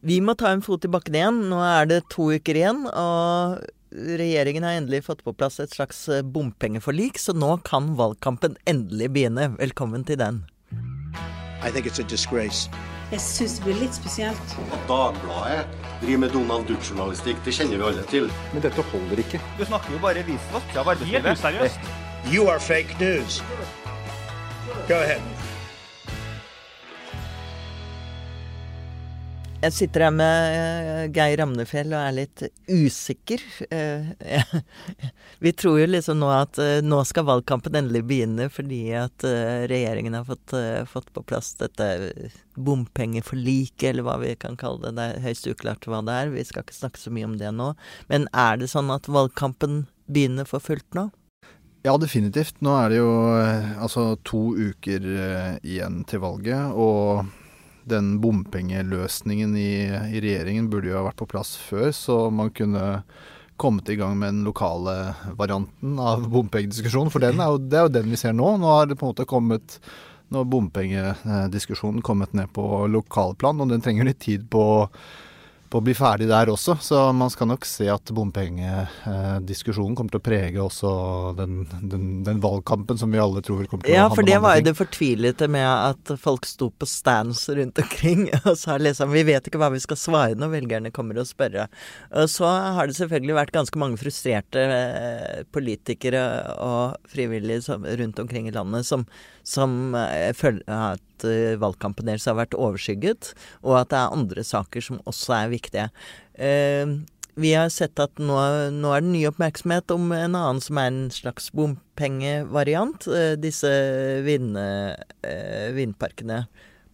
Vi må ta en fot i bakken igjen. Nå er det to uker igjen, og regjeringen har endelig fått på plass et slags eh, bompengeforlik, så nå kan valgkampen endelig begynne. Velkommen til den. I think it's a disgrace. Jeg syns det blir litt spesielt. At Dagbladet driver med Donald Duck-journalistikk, det kjenner vi alle til. Men dette holder ikke. Du snakker jo bare visvask av arbeidslivet. You are fake news. Go ahead. Jeg sitter her med eh, Geir Ramnefjell og er litt usikker. Eh, Vi tror jo liksom nå at eh, nå skal valgkampen endelig begynne fordi at regjeringen har fått, fått på plass dette bompengeforliket, eller hva vi kan kalle det. Det er høyst uklart hva det er. Vi skal ikke snakke så mye om det nå. Men er det sånn at valgkampen begynner for fullt nå? Ja, definitivt. Nå er det jo altså to uker igjen til valget, og den bompengeløsningen i, i regjeringen burde jo ha vært på plass før, så man kunne kommet i gang med den lokale varianten av bompengediskusjonen. For er jo, det er jo den vi ser nå. Nå har det på en måte kommet nå har bompengediskusjonen kommet ned på lokalplan, og den trenger litt tid på, på å bli ferdig der også. Så man skal nok se at bompengediskusjonen kommer til å prege også den, den, den valgkampen som vi alle tror kommer til å handle om. Ja, for det var jo det fortvilete med at folk sto på stands rundt omkring og sa liksom Vi vet ikke hva vi skal svare når velgerne kommer og spørre. Og så har det selvfølgelig vært ganske mange frustrerte eh, politikere og frivillige rundt omkring i landet som, som eh, føler at eh, valgkampen deres har vært overskygget, og at det er andre saker som også er viktige. Eh, vi har sett at nå, nå er det ny oppmerksomhet om en annen som er en slags bompengevariant. Disse vind, vindparkene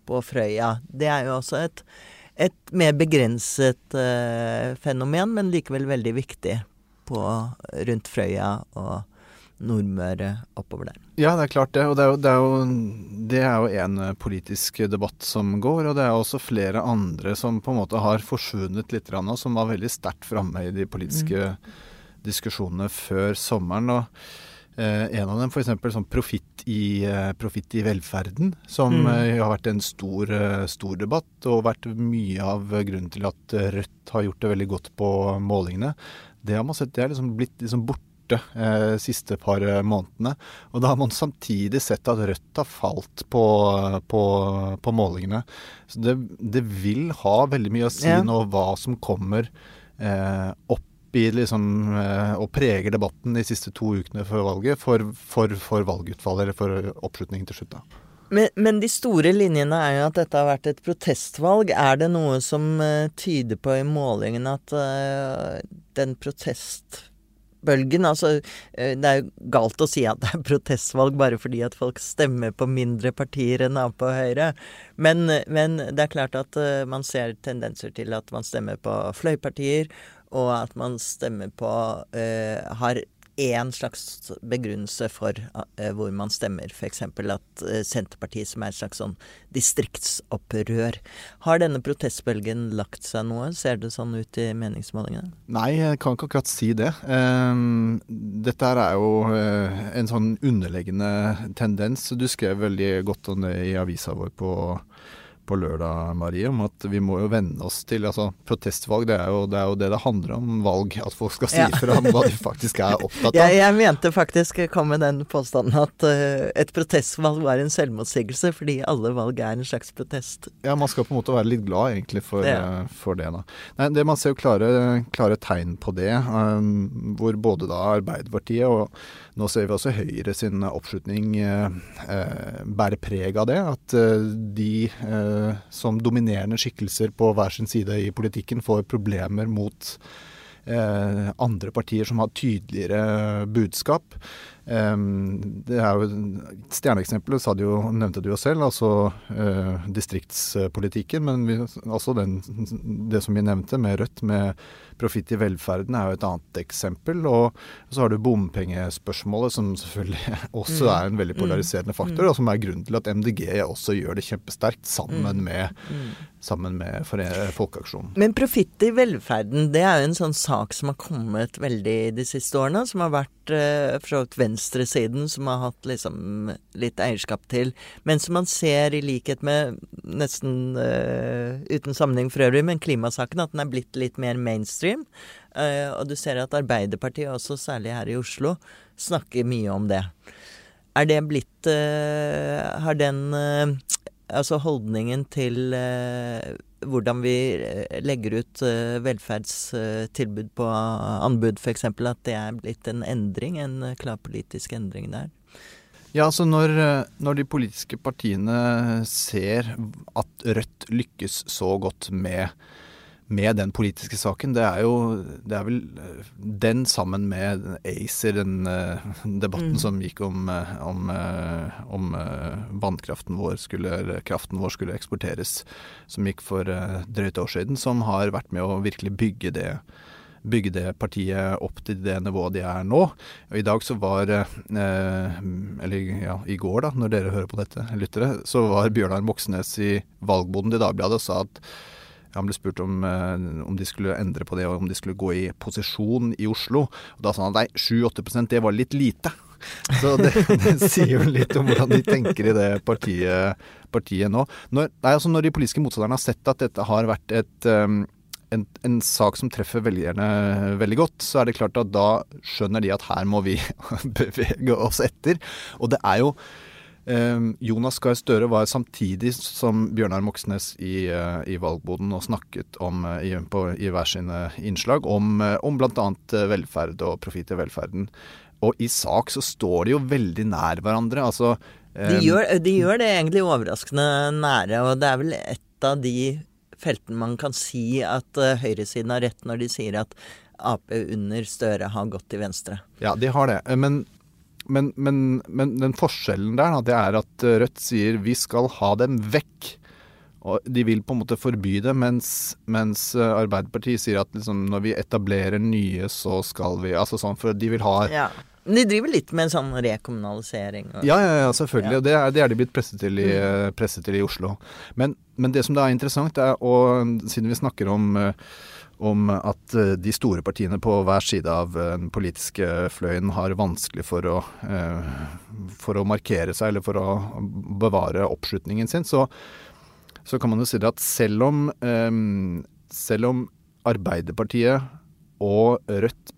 på Frøya. Det er jo også et, et mer begrenset fenomen, men likevel veldig viktig på, rundt Frøya og Nordmøre oppover der. Ja, det er klart det. Og det er jo, det er jo, det er jo en eh, politisk debatt som går. Og det er også flere andre som på en måte har forsvunnet litt, og som var veldig sterkt framme i de politiske diskusjonene før sommeren. og eh, En av dem f.eks. sånn profitt i, eh, profitt i velferden, som Mm. eh, har vært en stor, eh, stor debatt, og vært mye av grunnen til at Rødt har gjort det veldig godt på målingene. Det har man sett, det er liksom blitt liksom borte eh, siste par eh, månedene. Og da har man samtidig sett at Rødt har falt på, på, på målingene. Så det, det vil ha veldig mye å si Ja. nå hva som kommer eh, opp i liksom, eh, og preger debatten de siste to ukene før valget for, for, for valgutfallet, eller for oppslutningen til slutt. da. Men, men de store linjene er jo at dette har vært et protestvalg. Er det noe som eh, tyder på i målingen at uh, den protestbølgen Altså, eh, det er jo galt å si at det er protestvalg bare fordi at folk stemmer på mindre partier enn Ap og Høyre. Men, men det er klart at eh, man ser tendenser til at man stemmer på fløypartier, og at man stemmer på uh, Har én slags begrunnelse for eh, hvor man stemmer. F.eks. at eh, Senterpartiet, som er et slags sånn distriktsopprør. Har denne protestbølgen lagt seg noe? Ser det sånn ut i meningsmålingene? Nei, jeg kan ikke akkurat si det. Ehm, dette er jo eh, en sånn underliggende tendens. Du skrev veldig godt om det i avisa vår på, på lørdag, Marie, om at vi må jo venne oss til altså Protestvalg, det er jo det er jo det, det handler om valg. At folk skal si Ja. fra om hva de faktisk er opptatt av. Jeg, jeg mente faktisk, kom med den påstanden, at uh, et protestvalg var en selvmotsigelse, fordi alle valg er en slags protest. Ja, man skal på en måte være litt glad egentlig for, Det. uh, for det. da. Nei, det Man ser jo klare, klare tegn på det, um, hvor både da Arbeiderpartiet og nå ser vi også Høyre sin oppslutning uh, bærer preg av det. At de som dominerende skikkelser på hver sin side i politikken får problemer mot eh, andre partier som har tydeligere budskap. Um, det er jo Stjerneeksempelet sa du jo, nevnte du jo selv, altså eh, distriktspolitikken. Men vi, altså den, det som vi nevnte med Rødt, med profitt i velferden, er jo et annet eksempel. Og så har du bompengespørsmålet, som selvfølgelig også er en veldig polariserende faktor, og som er grunnen til at MDG også gjør det kjempesterkt sammen med, sammen med Folkeaksjonen. Men profitt i velferden, det er jo en sånn sak som har kommet veldig de siste årene, som har vært eh, vidt venstresiden som har hatt liksom litt eierskap til. Men som man ser i likhet med, nesten uh, uten sammenheng for øvrig, men klimasaken, at den er blitt litt mer mainstream. Uh, og du ser at Arbeiderpartiet også, særlig her i Oslo, snakker mye om det. Er det blitt uh, Har den altså holdningen til hvordan vi eh, legger ut eh, velferdstilbud på anbud, f.eks. At det er blitt en endring, en eh, klar politisk endring der? Ja, altså når, når, de politiske partiene ser at Rødt lykkes så godt med med den politiske saken. Det er jo det er vel eh, den sammen med ACER, den uh, debatten mm. som gikk om, eh, om, om vannkraften vår skulle, kraften vår skulle eksporteres, som gikk for drøyt år siden, som har vært med å virkelig bygge det bygge det partiet opp til det nivået de er nå. Og I dag så var Eller ja, i går, da, når dere hører på dette, lyttere, så var Bjørnar Moxnes i valgboden til Dagbladet og sa at han ble spurt om, eh, om, de skulle endre på det, og om de skulle gå i posisjon i Oslo. Og da sa han nei, 7-8 det var litt lite. Så det, det, sier jo litt om hvordan de tenker i det partiet, partiet nå. Når, nei, altså når de politiske motstanderne har sett at dette har vært et, um, en, en, sak som treffer velgerne veldig godt, så er det klart at da skjønner de at her må vi bevege oss etter. Og det er jo Ehm, Jonas Gahr Støre var samtidig som Bjørnar Moxnes i, eh, i valgboden og snakket om, eh, i, på, i hver sine innslag om, eh, om bl.a. velferd og profitt i velferden. Og i sak så står de jo veldig nær hverandre. Altså de ehm, gjør, de gjør det egentlig overraskende nære, og det er vel et av de feltene man kan si at høyresiden har rett når de sier at Ap under Støre har gått til venstre. Ja, de har det. Men men, men, men, den forskjellen der, det er at eh, Rødt sier vi skal ha dem vekk. Og de vil på en måte forby det, mens, mens eh, Arbeiderpartiet sier at liksom, når vi etablerer nye, så skal vi Altså sånn, for de vil ha ja. Men de driver litt med en sånn rekommunalisering? Og... Ja, ja, ja, selvfølgelig. Ja. Det, det, er, de blitt presset til i, mm. presset til i Oslo. Men, men, det som da er interessant, er, og siden vi snakker om uh, om at eh, de store partiene på hver side av eh, den politiske fløyen har vanskelig for å, eh, for å markere seg eller for å bevare oppslutningen sin, så, så kan man jo si det at selv om, selv om Arbeiderpartiet og Rødt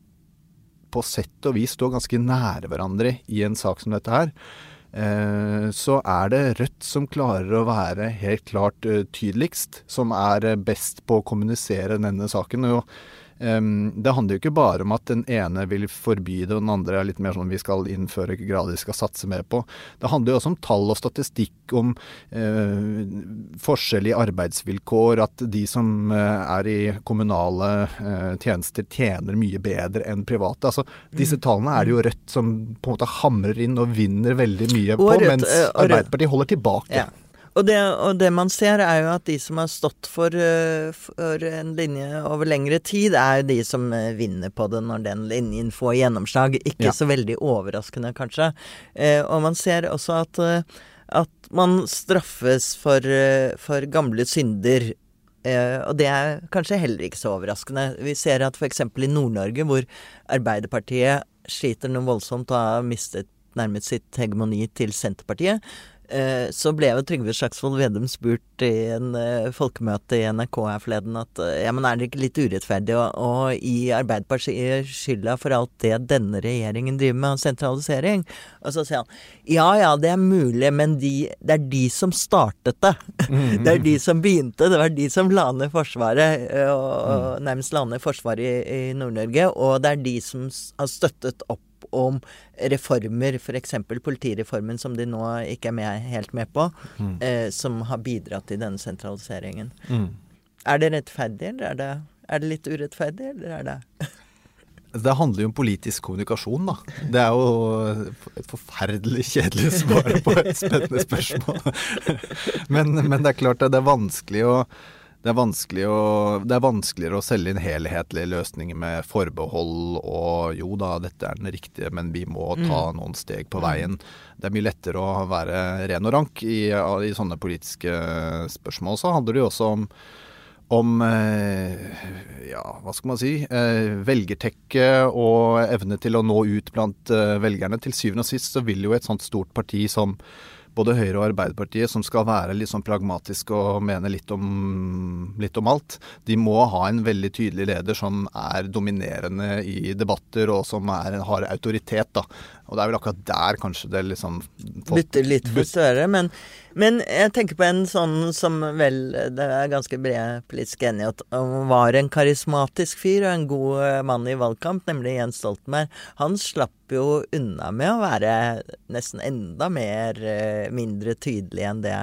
på sett og vis står ganske nære hverandre i en sak som dette her, så er det Rødt som klarer å være helt klart eh, tydeligst, som er eh, best på å kommunisere denne saken. Og det handler jo ikke bare om at den ene vil forby det, og den andre er litt mer sånn vi skal innføre gradvis, skal satse mer på. Det handler jo også om tall og statistikk, om eh, forskjell i arbeidsvilkår, at de som eh, er i kommunale eh, tjenester tjener mye bedre enn private. Altså, disse mm. tallene er det jo Rødt som på en måte hamrer inn og vinner veldig mye på, Rødt, mens eh, Arbeiderpartiet holder tilbake. Ja. Og det, og det, man ser, er jo at de som har stått for, eh, for, en linje over lengre tid, er jo de som eh, vinner på det når den linjen får gjennomslag. Ikke ja. så veldig overraskende, kanskje. Eh, og man ser også at, at man straffes for, for gamle synder. Eh, og det er kanskje heller ikke så overraskende. Vi ser at f.eks. i Nord-Norge, hvor Arbeiderpartiet sliter noe voldsomt og har mistet nærmet sitt hegemoni til Senterpartiet, så ble jo Trygve Slagsvold Vedum spurt i en uh, folkemøte i NRK her forleden at uh, ja, men er det ikke litt urettferdig å, å gi Arbeiderpartiet skylda for alt det denne regjeringen driver med av sentralisering? Og så sier han ja ja, det er mulig, men de, det er de som startet det. Mm. det er de som begynte, det var de som la ned Forsvaret, og, og mm. nærmest la ned Forsvaret i, i Nord-Norge, og det er de som har støttet opp om reformer, f.eks. politireformen, som de nå ikke er med, helt med på, mm. eh, som har bidratt til denne sentraliseringen. Mm. Er det rettferdig, eller er det, er det litt urettferdig, eller er det det handler jo om politisk kommunikasjon, da. Det er jo et forferdelig kjedelig svar på et spennende spørsmål. Men, men det er klart at det er vanskelig å det er, å, det er, vanskeligere å selge inn helhetlige løsninger med forbehold og jo da, dette er den riktige, men vi må ta mm. noen steg på veien. Det er mye lettere å være ren og rank i, i sånne politiske spørsmål. Så handler det jo også om, om eh, ja, hva skal man si, eh, velgertekke og evne til å nå ut blant eh, velgerne. Til syvende og sist så vil jo et sånt stort parti som både Høyre og Arbeiderpartiet, som skal være litt sånn pragmatiske og mene litt om, litt om alt, de må ha en veldig tydelig leder som er dominerende i debatter, og som er, har autoritet. da. Og det er vel akkurat der kanskje det liksom Butter litt for Støre. Men, men, jeg tenker på en sånn som vel det er ganske bred politisk enighet om var en karismatisk fyr og en god mann i valgkamp, nemlig Jens Stoltenberg. Han slapp jo unna med å være nesten enda mer eh, mindre tydelig enn det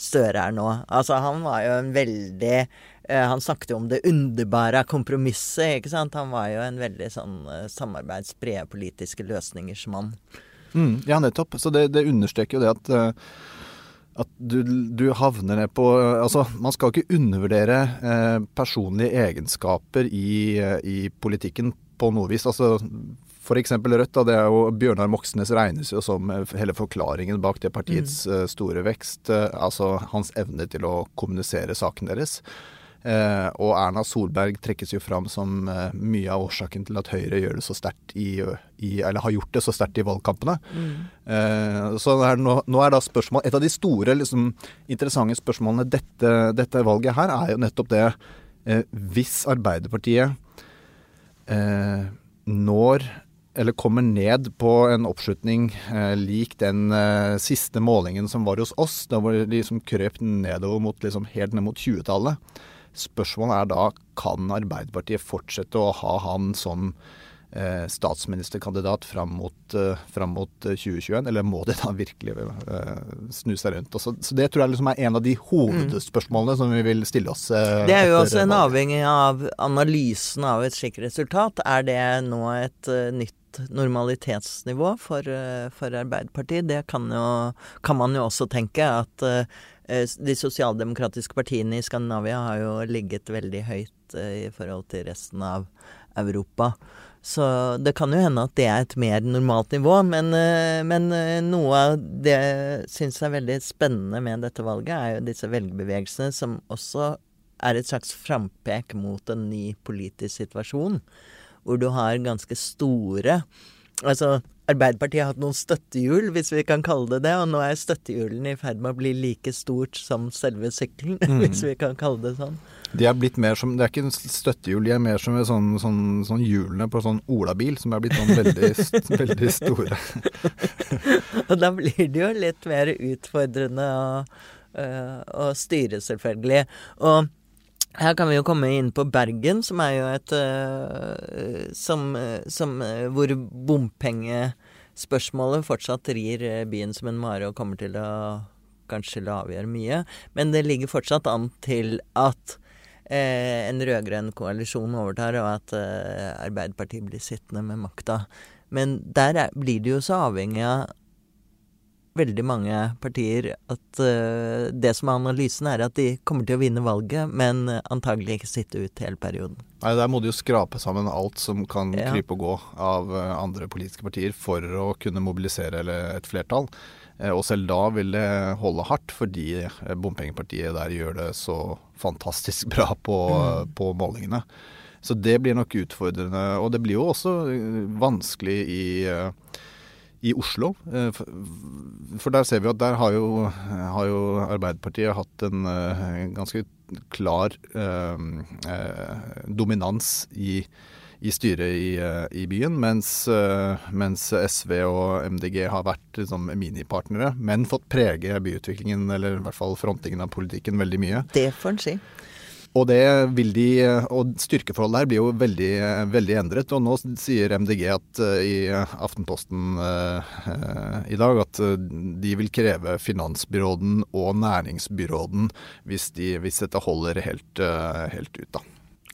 Støre er nå. Altså, han var jo en veldig eh, Han snakket jo om det underbare kompromisset, ikke sant. Han var jo en veldig sånn samarbeids-, brede politiske løsningers mann. Mm, ja, nettopp. Så det, det, understreker jo det at at du, du, havner ned på Altså, man skal ikke undervurdere eh, personlige egenskaper i, i, politikken på noe vis. Altså, F.eks. Rødt. Da, det er jo Bjørnar Moxnes regnes jo som eh, hele forklaringen bak det partiets mm. uh, store vekst. Uh, altså hans evne til å kommunisere saken deres. Uh, og Erna Solberg trekkes jo fram som mye av årsaken til at Høyre gjør det så sterkt i, i, eller har gjort det så sterkt i valgkampene. Mm. så er nå, nå, er da spørsmål Et av de store, liksom, interessante spørsmålene dette, dette, valget her, er jo nettopp det Hvis Arbeiderpartiet når eller kommer ned på en oppslutning eh, lik den eh, siste målingen som var hos oss, da hvor de liksom krøp nedover mot, liksom, helt ned mot 20-tallet. Spørsmålet er da kan Arbeiderpartiet fortsette å ha han som eh, statsministerkandidat fram mot, eh, fram mot 2021, eh, eller må de da virkelig eh, snu seg rundt? Så, så, Det tror jeg liksom er en av de hovedspørsmålene mm. som vi vil stille oss. det er jo også en avhengig av analysen av et slikt resultat. Er det nå et nytt normalitetsnivå for, eh, for Arbeiderpartiet. Det kan, jo, kan, man jo også tenke at de sosialdemokratiske partiene i Skandinavia har jo ligget veldig høyt uh, i forhold til resten av Europa. Så det kan jo hende at det er et mer normalt nivå. Men, uh, men noe av det jeg syns er veldig spennende med dette valget, er jo disse velgerbevegelsene som også er et slags frampek mot en ny politisk situasjon hvor du har ganske store Altså, Arbeiderpartiet har hatt noen støttehjul, hvis vi kan kalle det det, og nå er støttehjulene i ferd med å bli like stort som selve sykkelen, mm. hvis vi kan kalle det sånn. De er blitt mer som, Det er ikke støttehjul, de er mer som sånn, sånn, sånn hjulene på sånn olabil, som er blitt sånn veldig, veldig store. og da blir det jo litt mer utfordrende å, øh, å styre, selvfølgelig. Og her kan vi jo komme inn på Bergen, som er jo et uh, som, som, uh, Hvor bompengespørsmålet fortsatt rir byen som en mare og kommer til å kanskje avgjøre mye. Men det ligger fortsatt an til at en rød-grønn koalisjon overtar, og at Arbeiderpartiet blir sittende med makta. Men der er, blir det jo så avhengig av veldig mange partier at uh, det som er analysen, er at de kommer til å vinne valget, men antagelig ikke sitte ut hele perioden. Nei, Der må de jo skrape sammen alt som kan ja. krype og gå av uh, andre politiske partier for å kunne mobilisere et flertall. Uh, og selv da vil det holde hardt, fordi bompengepartiet der gjør det så fantastisk bra på, mm. på målingene. Så det blir nok utfordrende. Og det blir jo også vanskelig i i Oslo. Eh, for der ser vi at der har jo, har jo Arbeiderpartiet hatt en uh, ganske klar uh, dominans i, i styret i, i, byen, mens, mens, SV og MDG har vært liksom, minipartnere, men fått prege byutviklingen, eller i hvert fall frontingen av politikken, veldig mye. Det får en si. Og det vil de, og styrkeforholdet her blir jo veldig, veldig endret. Og nå sier MDG at uh, i Aftenposten uh, i dag at de vil kreve finansbyråden og næringsbyråden hvis, de, hvis dette holder helt, helt ut, da.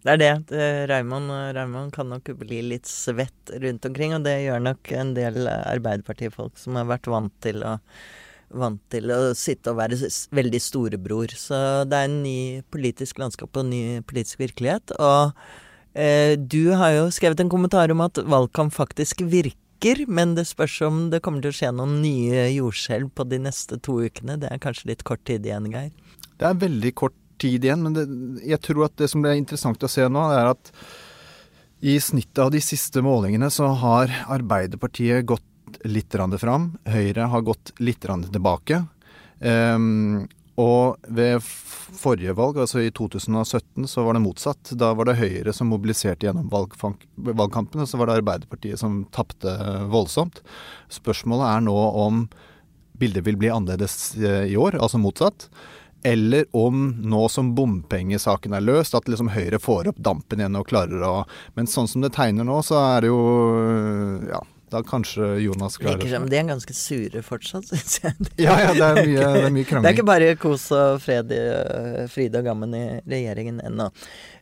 Det er det. Raymond, kan nok bli litt svett rundt omkring, og det gjør nok en del Arbeiderpartifolk som har vært vant til å vant til å sitte og være veldig storebror. Så det er en ny politisk landskap og en ny politisk virkelighet. Og eh, du har jo skrevet en kommentar om at valgkamp faktisk virker, men det spørs om det kommer til å skje noen nye jordskjelv på de neste to ukene. Det er kanskje litt kort tid igjen, Geir? Det er veldig kort tid igjen, men det, jeg tror at det som blir interessant å se nå, er at i snittet av de siste målingene så har Arbeiderpartiet gått litt fram. Høyre har gått litt tilbake. Um, og ved forrige valg, altså i 2017, så var det motsatt. Da var det Høyre som mobiliserte gjennom valgkampen, og så var det Arbeiderpartiet som tapte voldsomt. Spørsmålet er nå om bildet vil bli annerledes eh, i år, altså motsatt. Eller om nå som bompengesaken er løst, at liksom Høyre får opp dampen igjen og klarer å Men sånn som det tegner nå, så er det jo ja, da kanskje Jonas klarer det. som de er ganske sure fortsatt, syns jeg. ja, ja, det er mye, det er mye krangling. Det er ikke bare kos og fred, fryd og gammen i regjeringen ennå.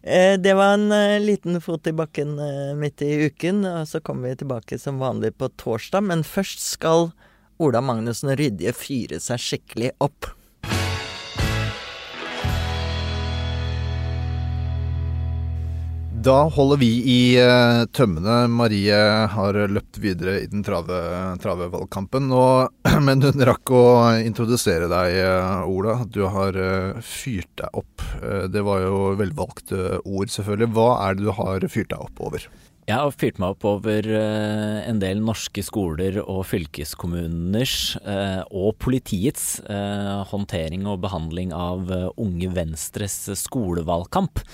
Eh, det var en eh, liten fot i bakken eh, midt i uken, og så kommer vi tilbake som vanlig på torsdag. Men først skal Ola Magnussen Rydje fyre seg skikkelig opp. Da holder vi i uh, tømmene. Marie har løpt videre i den trave, trave men hun rakk å introdusere deg, uh, Ola. Du har uh, fyrt deg opp. det var jo velvalgte ord, selvfølgelig. Hva er det du har fyrt deg opp over? Jeg har fyrt meg opp over en del norske skoler og fylkeskommuners og politiets håndtering og behandling av Unge Venstres skolevalgkamp.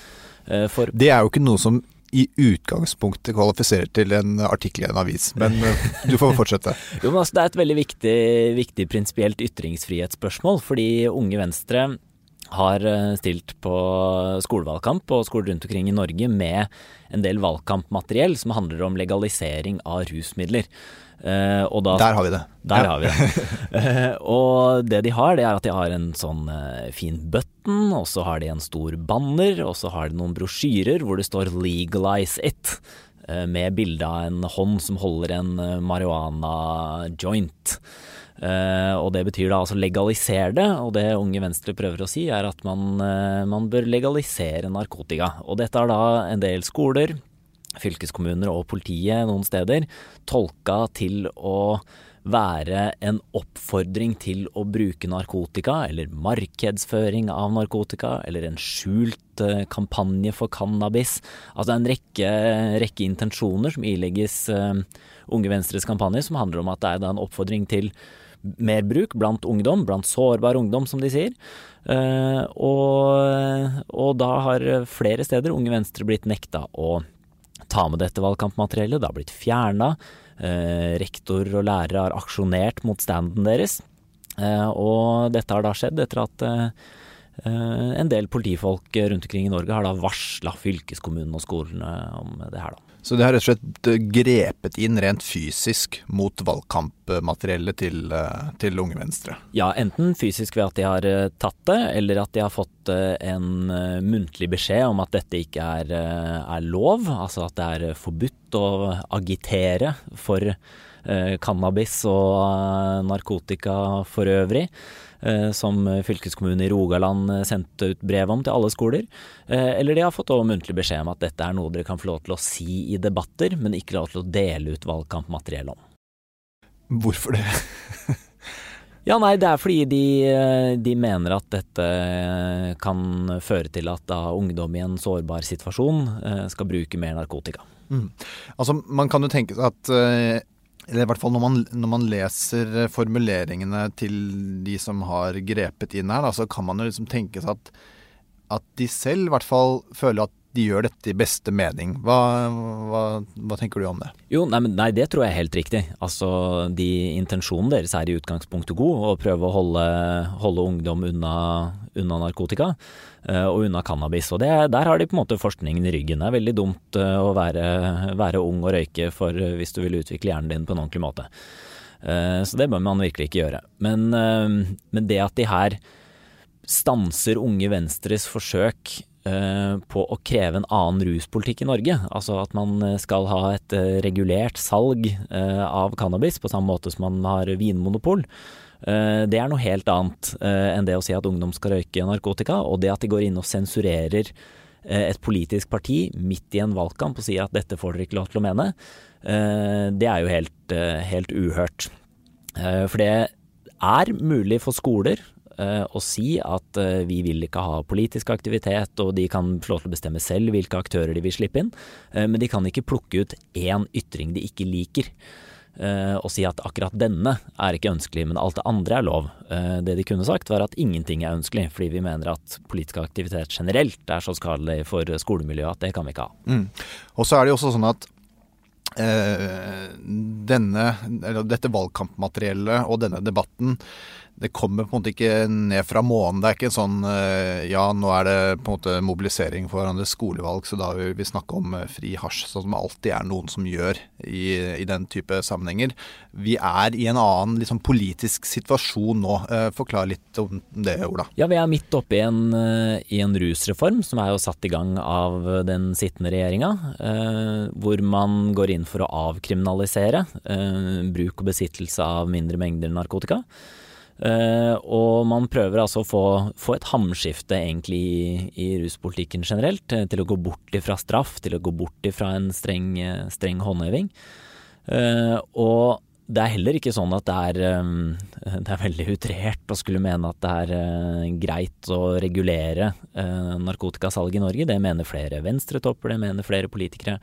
Eh, for det er jo ikke noe som i utgangspunktet kvalifiserer til en artikkel i en avis, men eh, du får fortsette. jo, men altså, Det er et veldig viktig, viktig prinsipielt ytringsfrihetsspørsmål, fordi Unge Venstre har eh, stilt på skolevalgkamp og skoler rundt omkring i Norge med en del valgkampmateriell som handler om legalisering av rusmidler. Uh, da, der har vi det. Der ja. har vi det. Uh, og det de har, det er at de har en sånn uh, fin button, og så har de en stor banner, og så har de noen brosjyrer hvor det står 'legalize it', med bilde av en hånd som holder en marihuana joint. Og det betyr da altså legalisere det, og det Unge Venstre prøver å si er at man, man bør legalisere narkotika. Og dette er da en del skoler, fylkeskommuner og politiet noen steder tolka til å være en oppfordring til å bruke narkotika, eller markedsføring av narkotika, eller en skjult eh, kampanje for cannabis. Altså en rekke, rekke intensjoner som ilegges Unge Venstres kampanje, som handler om at det er en oppfordring til mer bruk blant ungdom, blant sårbar ungdom, som de sier. Uh, og, og da har flere steder Unge Venstre blitt nekta å ta med dette valgkampmateriellet. Det har blitt fjerna. Eh, rektor og lærere har aksjonert mot standen deres. Eh, og dette har da skjedd etter at eh, en del politifolk rundt omkring i Norge har da varsla fylkeskommunen og skolene om det her, da. Så det har rett og slett eh, grepet inn rent fysisk mot valgkampmateriellet til, eh, til Unge Venstre? Ja, enten fysisk ved at de har eh, tatt det, eller at de har fått en muntlig beskjed om at dette ikke er, er lov. Altså at det er forbudt å agitere for cannabis og narkotika for øvrig. Eh, som fylkeskommunen i Rogaland eh, sendte ut brev om til alle skoler. Eh, eller de har fått muntlig beskjed om at dette er noe dere kan få lov til å si i debatter, men ikke lov til å dele ut valgkampmateriell om. Hvorfor det? Ja, nei, det er fordi de, de, mener at dette kan føre til at da ungdom i en sårbar situasjon skal bruke mer narkotika. Mm. Altså, man kan jo tenke seg at eller i hvert fall når man, når man, leser formuleringene til de som har grepet inn her, da, så kan man jo liksom tenke seg at, at de selv i hvert fall føler at de gjør dette i beste mening. Hva, hva, hva tenker du om det? Jo, nei, nei, det tror jeg er helt riktig. Altså, de, Intensjonen deres er i utgangspunktet god, å prøve å holde, holde ungdom unna, unna narkotika uh, og unna cannabis. Og det, der har de på en måte forskningen i ryggen. Det er veldig dumt uh, å være, være, ung og røyke for uh, hvis du vil utvikle hjernen din på en ordentlig måte. så det bør man virkelig ikke gjøre. Men, men det at de her stanser Unge Venstres forsøk Eh, på å kreve en annen ruspolitikk i Norge. Altså at man eh, skal ha et eh, regulert salg av cannabis på samme måte som man har vinmonopol. Det er noe helt annet enn det å si at ungdom skal røyke narkotika, og det at de går inn og sensurerer et politisk parti midt i en valgkamp og sier at dette får dere ikke lov til å mene, det er jo helt, helt uhørt. For det er mulig for skoler å si at vi vil ikke ha politisk aktivitet, og de kan få lov til å bestemme selv hvilke aktører de vil slippe inn, men de kan ikke plukke ut én ytring de ikke liker. Og si at akkurat denne er ikke ønskelig, men alt det andre er lov. Det de kunne sagt var at ingenting er ønskelig, fordi vi mener at politisk aktivitet generelt er så skadelig for skolemiljøet at det kan vi ikke ha. Mm. Og så er det jo også sånn at Eh, denne, dette valgkampmateriellet og denne debatten det kommer på en måte ikke ned fra månen. Det er ikke sånn eh, ja, nå er det på en måte mobilisering for hverandre skolevalg, så da vil vi snakke om eh, fri hasj, sånn som det alltid er noen som gjør i, i den type sammenhenger. Vi er i en annen liksom, politisk situasjon nå. Forklar litt om det, Ola. Ja, vi er midt oppe i en, i en rusreform som er jo satt i gang av den sittende regjeringa, hvor man går inn for å avkriminalisere bruk og besittelse av mindre mengder narkotika. Uh, og man prøver altså å få, få et hamskifte egentlig i, i, ruspolitikken generelt, eh, til å gå bort ifra straff, til å gå bort ifra en streng, streng håndheving. Uh, og det er heller ikke sånn at det er, um, det er veldig utrert å skulle mene at det er uh, greit å regulere narkotikasalg i Norge. Det mener flere venstretopper, det mener flere politikere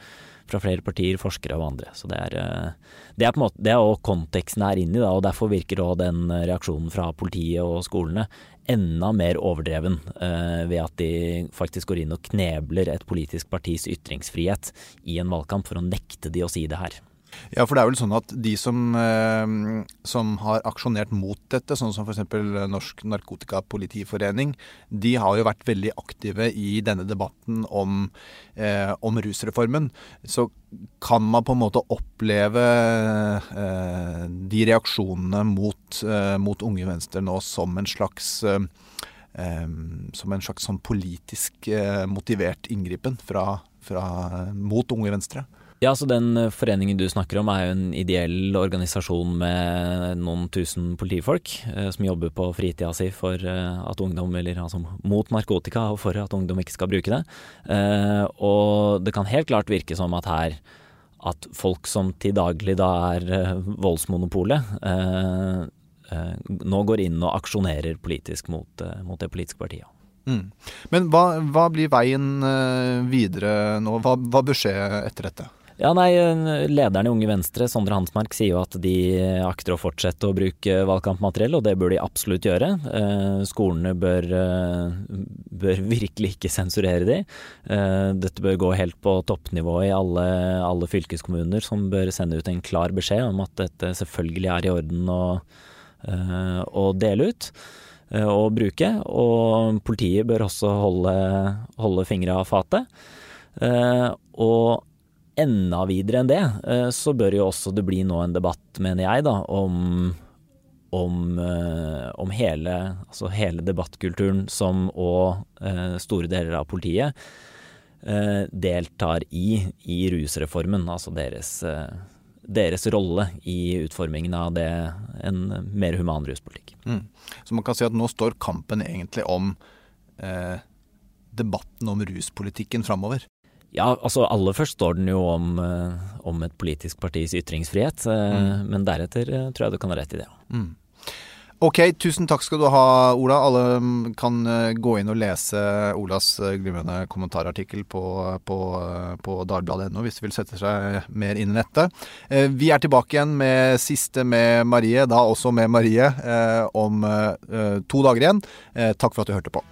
fra flere partier, forskere og andre. Så det er, eh, det er på en måte, det er også konteksten er inni, da, og derfor virker også den reaksjonen fra politiet og skolene enda mer overdreven eh, ved at de faktisk går inn og knebler et politisk partis ytringsfrihet i en valgkamp for å nekte de å si det her. Ja, for det er vel sånn at de som, eh, som har aksjonert mot dette, sånn som f.eks. Norsk Narkotikapolitiforening, de har jo vært veldig aktive i denne debatten om, eh, om rusreformen. Så kan man på en måte oppleve eh, de reaksjonene mot, mot Unge Venstre nå som en slags som en slags sånn politisk motivert inngripen fra, fra, mot Unge Venstre? Ja, så Den eh, foreningen du snakker om er jo en ideell organisasjon med noen tusen politifolk eh, som jobber på fritida si for eh, at ungdom, eller altså mot narkotika og for at ungdom ikke skal bruke det. Eh, og det kan helt klart virke som at her at folk som til daglig da er eh, voldsmonopolet, eh, nå går inn og aksjonerer politisk mot, mot det politiske partiet. Mm. Men hva, hva, blir veien videre nå? Hva, hva bør skje etter dette? Ja, nei, Lederen i Unge Venstre, Sondre Hansmark, sier jo at de akter å fortsette å bruke valgkampmateriell, og det bør de absolutt gjøre. Eh, skolene bør, eh, bør, virkelig ikke sensurere de. Eh, dette bør gå helt på toppnivå i alle, alle, fylkeskommuner, som bør sende ut en klar beskjed om at dette selvfølgelig er i orden å, å dele ut og bruke. Og politiet bør også holde, holde fingra av fatet. og enda videre enn det, eh, så bør jo også det bli nå en debatt, mener jeg, da, om, om, eh, om hele, altså hele, debattkulturen som og eh, store deler av politiet deltar i, i rusreformen. Altså deres, deres rolle i utformingen av det, en mer human ruspolitikk. Mm. Så man kan si at nå står kampen egentlig om eh, debatten om ruspolitikken framover? Ja, altså aller først står den jo om, eh, om et politisk partis ytringsfrihet. Eh, mm. Men deretter eh, tror jeg du kan ha rett i det. Mm. Ok, tusen takk skal du ha, Ola. Alle mm, kan gå inn og lese Olas glimrende kommentarartikkel på, på, på dagbladet.no hvis de vil sette seg mer inn i nettet. Vi er tilbake igjen med siste med Marie, da også med Marie, om to dager igjen. Takk for at du hørte på.